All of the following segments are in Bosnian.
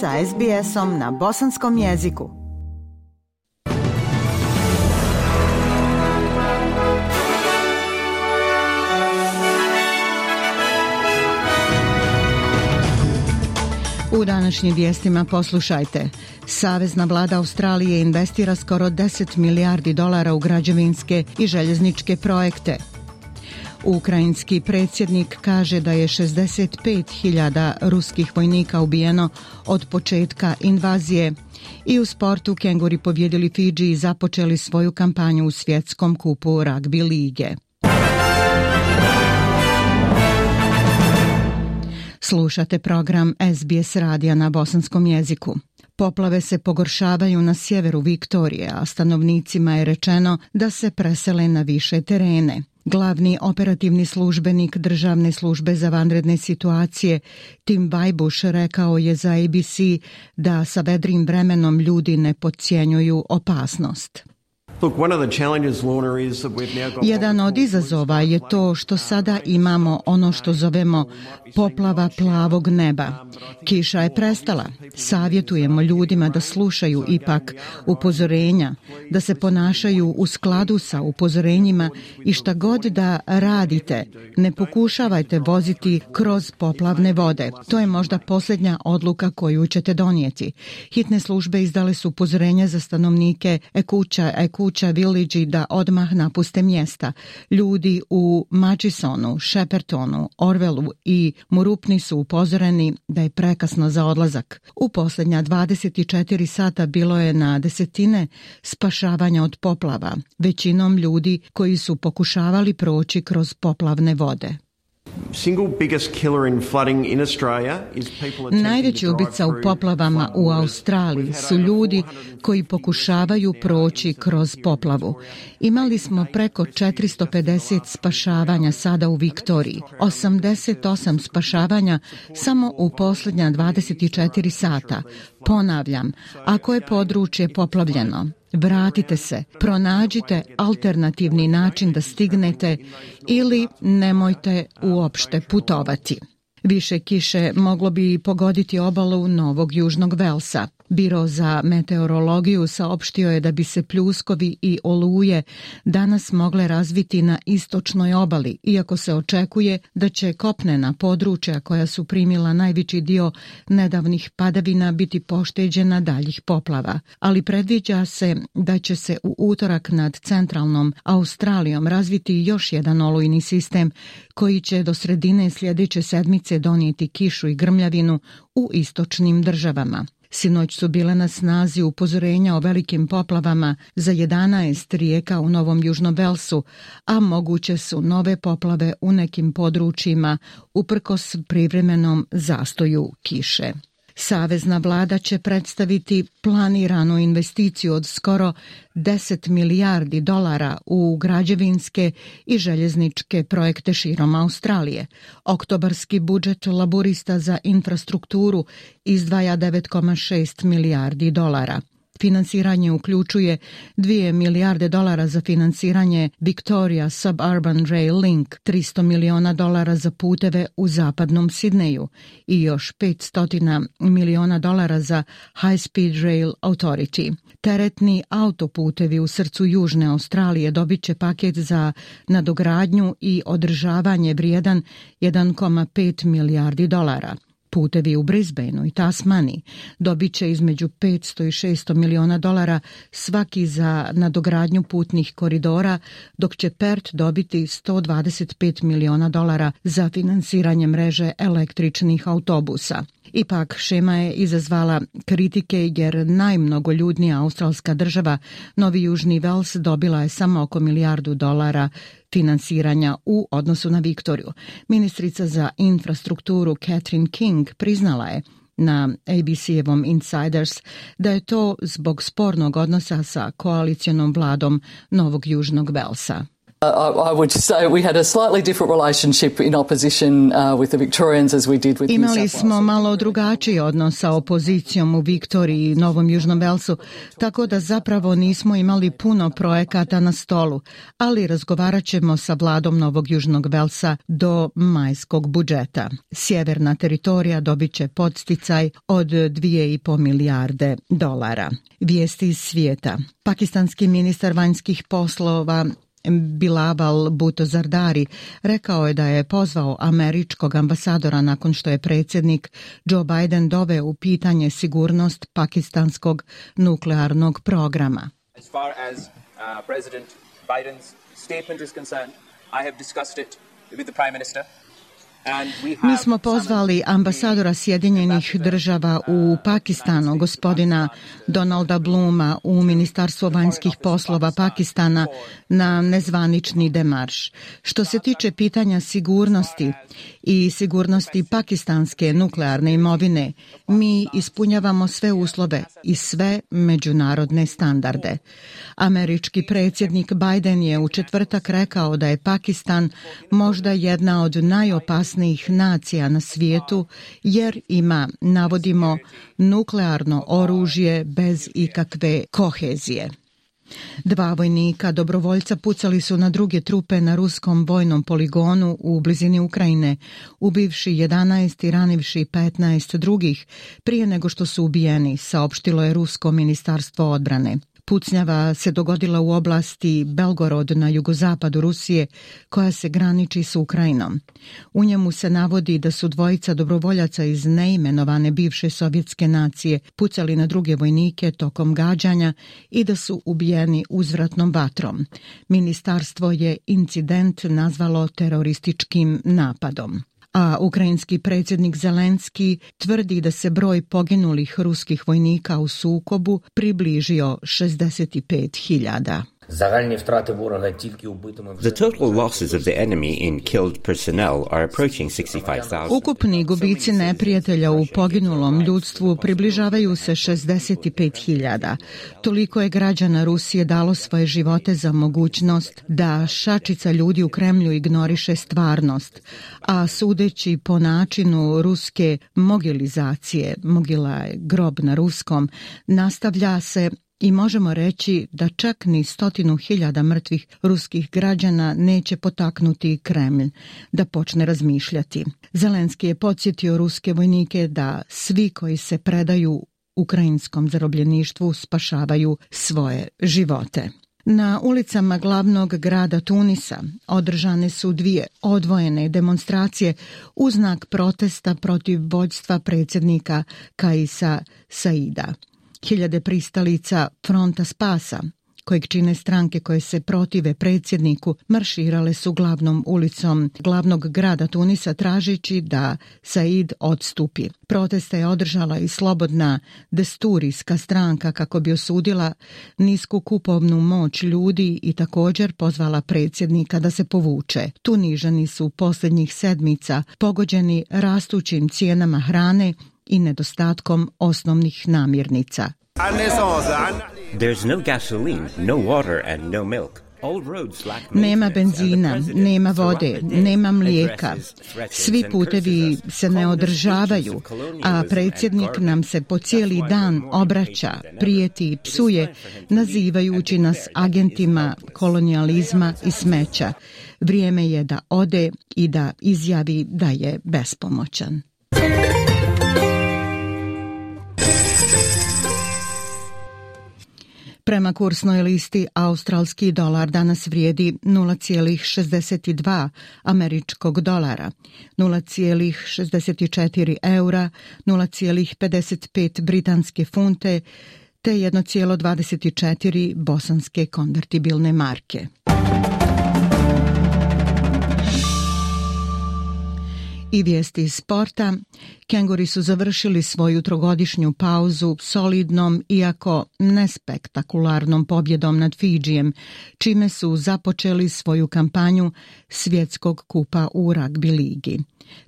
sa SBS-om na bosanskom jeziku. U današnjim vijestima poslušajte. Savezna vlada Australije investira skoro 10 milijardi dolara u građevinske i željezničke projekte. Ukrajinski predsjednik kaže da je 65.000 ruskih vojnika ubijeno od početka invazije. I u sportu Kenguri pobjedili Fiji i započeli svoju kampanju u svjetskom kupu rugby lige. Slušate program SBS radija na bosanskom jeziku. Poplave se pogoršavaju na sjeveru Viktorije, a stanovnicima je rečeno da se presele na više terene. Glavni operativni službenik Državne službe za vanredne situacije Tim Vajbuš rekao je za ABC da sa vedrim vremenom ljudi ne podcjenjuju opasnost. Jedan od izazova je to što sada imamo ono što zovemo poplava plavog neba. Kiša je prestala. Savjetujemo ljudima da slušaju ipak upozorenja, da se ponašaju u skladu sa upozorenjima i šta god da radite, ne pokušavajte voziti kroz poplavne vode. To je možda posljednja odluka koju ćete donijeti. Hitne službe izdale su upozorenja za stanovnike Ekuća, Ekuća kuća Village da odmah napuste mjesta. Ljudi u Madisonu, Sheppertonu, Orvelu i Murupni su upozoreni da je prekasno za odlazak. U posljednja 24 sata bilo je na desetine spašavanja od poplava, većinom ljudi koji su pokušavali proći kroz poplavne vode. Najveći ubica u poplavama u Australiji su ljudi koji pokušavaju proći kroz poplavu. Imali smo preko 450 spašavanja sada u Viktoriji, 88 spašavanja samo u posljednja 24 sata. Ponavljam, ako je područje poplavljeno, Vratite se, pronađite alternativni način da stignete ili nemojte uopšte putovati. Više kiše moglo bi pogoditi obalu Novog Južnog Velsa. Biro za meteorologiju saopštio je da bi se pljuskovi i oluje danas mogle razviti na istočnoj obali, iako se očekuje da će kopnena područja koja su primila najveći dio nedavnih padavina biti pošteđena daljih poplava. Ali predviđa se da će se u utorak nad centralnom Australijom razviti još jedan olujni sistem koji će do sredine sljedeće sedmice donijeti kišu i grmljavinu u istočnim državama. Sinoć su bile na snazi upozorenja o velikim poplavama za 11 rijeka u Novom Južnom Velsu, a moguće su nove poplave u nekim područjima uprkos privremenom zastoju kiše. Savezna vlada će predstaviti planiranu investiciju od skoro 10 milijardi dolara u građevinske i željezničke projekte širom Australije. Oktobarski budžet laburista za infrastrukturu izdvaja 9,6 milijardi dolara. Finansiranje uključuje 2 milijarde dolara za finansiranje Victoria Suburban Rail Link, 300 miliona dolara za puteve u zapadnom Sidneju i još 500 miliona dolara za High Speed Rail Authority. Teretni autoputevi u srcu Južne Australije dobit će paket za nadogradnju i održavanje vrijedan 1,5 milijardi dolara. Putevi u Brisbaneu i Tasmani dobit će između 500 i 600 miliona dolara svaki za nadogradnju putnih koridora, dok će Perth dobiti 125 miliona dolara za finansiranje mreže električnih autobusa. Ipak šema je izazvala kritike jer najmnogoljudnija australska država, Novi Južni Vels, dobila je samo oko milijardu dolara finansiranja u odnosu na Viktoriju. Ministrica za infrastrukturu Catherine King priznala je na ABC-evom Insiders da je to zbog spornog odnosa sa koalicijonom vladom Novog Južnog Velsa. I would say we had a slightly different relationship in opposition uh, with the Victorians as we did with Imali smo malo drugačiji odnos sa opozicijom u Viktoriji i Novom Južnom Velsu, tako da zapravo nismo imali puno projekata na stolu, ali razgovarat ćemo sa vladom Novog Južnog Velsa do majskog budžeta. Sjeverna teritorija dobit će podsticaj od 2,5 milijarde dolara. Vijesti iz svijeta. Pakistanski ministar vanjskih poslova Bilabal Buto Zardari rekao je da je pozvao američkog ambasadora nakon što je predsjednik Joe Biden doveo u pitanje sigurnost pakistanskog nuklearnog programa. As far as uh, President Biden's statement is concerned, I have discussed it with the Prime Minister. Mi smo pozvali ambasadora Sjedinjenih država u Pakistanu, gospodina Donalda Bluma, u Ministarstvo vanjskih poslova Pakistana na nezvanični demarš. Što se tiče pitanja sigurnosti i sigurnosti pakistanske nuklearne imovine, mi ispunjavamo sve uslove i sve međunarodne standarde. Američki predsjednik Biden je u četvrtak rekao da je Pakistan možda jedna od najopasnijih nacija na svijetu jer ima, navodimo, nuklearno oružje bez ikakve kohezije. Dva vojnika dobrovoljca pucali su na druge trupe na ruskom vojnom poligonu u blizini Ukrajine, ubivši 11 i ranivši 15 drugih prije nego što su ubijeni, saopštilo je Rusko ministarstvo odbrane. Pucnjava se dogodila u oblasti Belgorod na jugozapadu Rusije, koja se graniči s Ukrajinom. U njemu se navodi da su dvojica dobrovoljaca iz neimenovane bivše sovjetske nacije pucali na druge vojnike tokom gađanja i da su ubijeni uzvratnom vatrom. Ministarstvo je incident nazvalo terorističkim napadom a ukrajinski predsjednik Zelenski tvrdi da se broj poginulih ruskih vojnika u sukobu približio 65.000. The total losses of the enemy in killed personnel are approaching 65,000. Ukupni gubici neprijatelja u poginulom ljudstvu približavaju se 65.000. Toliko je građana Rusije dalo svoje živote za mogućnost da šačica ljudi u Kremlju ignoriše stvarnost, a sudeći po načinu ruske mogilizacije, mogila je grob na ruskom, nastavlja se I možemo reći da čak ni stotinu hiljada mrtvih ruskih građana neće potaknuti Kremlj da počne razmišljati. Zelenski je podsjetio ruske vojnike da svi koji se predaju ukrajinskom zarobljeništvu spašavaju svoje živote. Na ulicama glavnog grada Tunisa održane su dvije odvojene demonstracije u znak protesta protiv vođstva predsjednika Kaisa Saida. Hiljade pristalica Fronta Spasa, kojeg čine stranke koje se protive predsjedniku, marširale su glavnom ulicom glavnog grada Tunisa tražići da Said odstupi. Protesta je održala i slobodna desturijska stranka kako bi osudila nisku kupovnu moć ljudi i također pozvala predsjednika da se povuče. Tunižani su posljednjih sedmica pogođeni rastućim cijenama hrane i nedostatkom osnovnih namirnica. There's no gasoline, no water and no milk. Nema benzina, nema vode, nema mlijeka. Svi putevi se ne održavaju, a predsjednik nam se po cijeli dan obraća, prijeti i psuje, nazivajući nas agentima kolonijalizma i smeća. Vrijeme je da ode i da izjavi da je bespomoćan. Prema kursnoj listi, australski dolar danas vrijedi 0,62 američkog dolara, 0,64 eura, 0,55 britanske funte te 1,24 bosanske konvertibilne marke. I vijesti iz sporta. Kenguri su završili svoju trogodišnju pauzu solidnom, iako nespektakularnom pobjedom nad Fidžijem, čime su započeli svoju kampanju svjetskog kupa u ragbi ligi.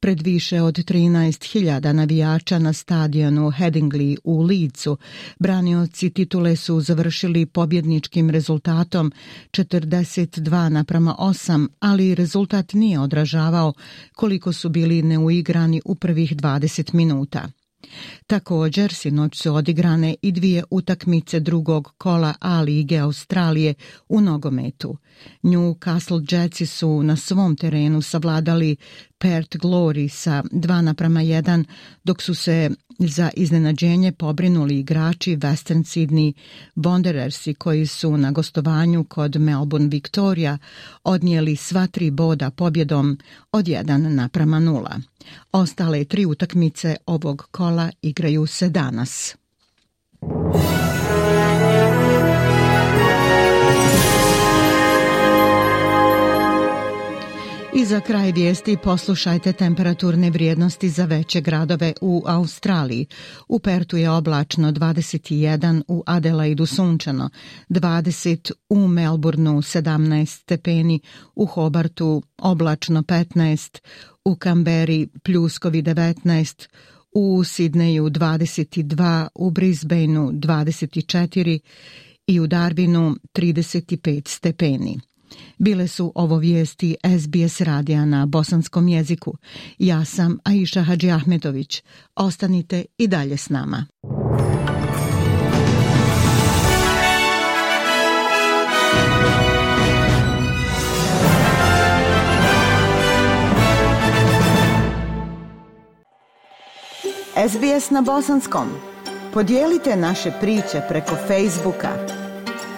Pred više od 13.000 navijača na stadionu Headingley u Licu, branioci titule su završili pobjedničkim rezultatom 42 naprama 8, ali rezultat nije odražavao koliko su bili neuigrani u prvih 20 minuta. Također, sinoć su odigrane i dvije utakmice drugog kola A lige Australije u nogometu. Newcastle Jetsi su na svom terenu savladali Perth Glory sa 2 naprama 1, dok su se za iznenađenje pobrinuli igrači Western Sydney Wanderersi koji su na gostovanju kod Melbourne Victoria odnijeli sva tri boda pobjedom od 1 naprama 0. Ostale tri utakmice ovog kola igraju se danas. I za kraj vijesti poslušajte temperaturne vrijednosti za veće gradove u Australiji. U Pertu je oblačno 21, u Adelaidu sunčano, 20 u Melbourneu 17 stepeni, u Hobartu oblačno 15, u Kamberi pljuskovi 19, u Sidneju 22, u Brisbaneu 24 i u Darwinu 35 stepeni. Bile su ovo vijesti SBS radija na bosanskom jeziku. Ja sam Aisha Hadži Ahmetović. Ostanite i dalje s nama. SBS na bosanskom. Podijelite naše priče preko Facebooka.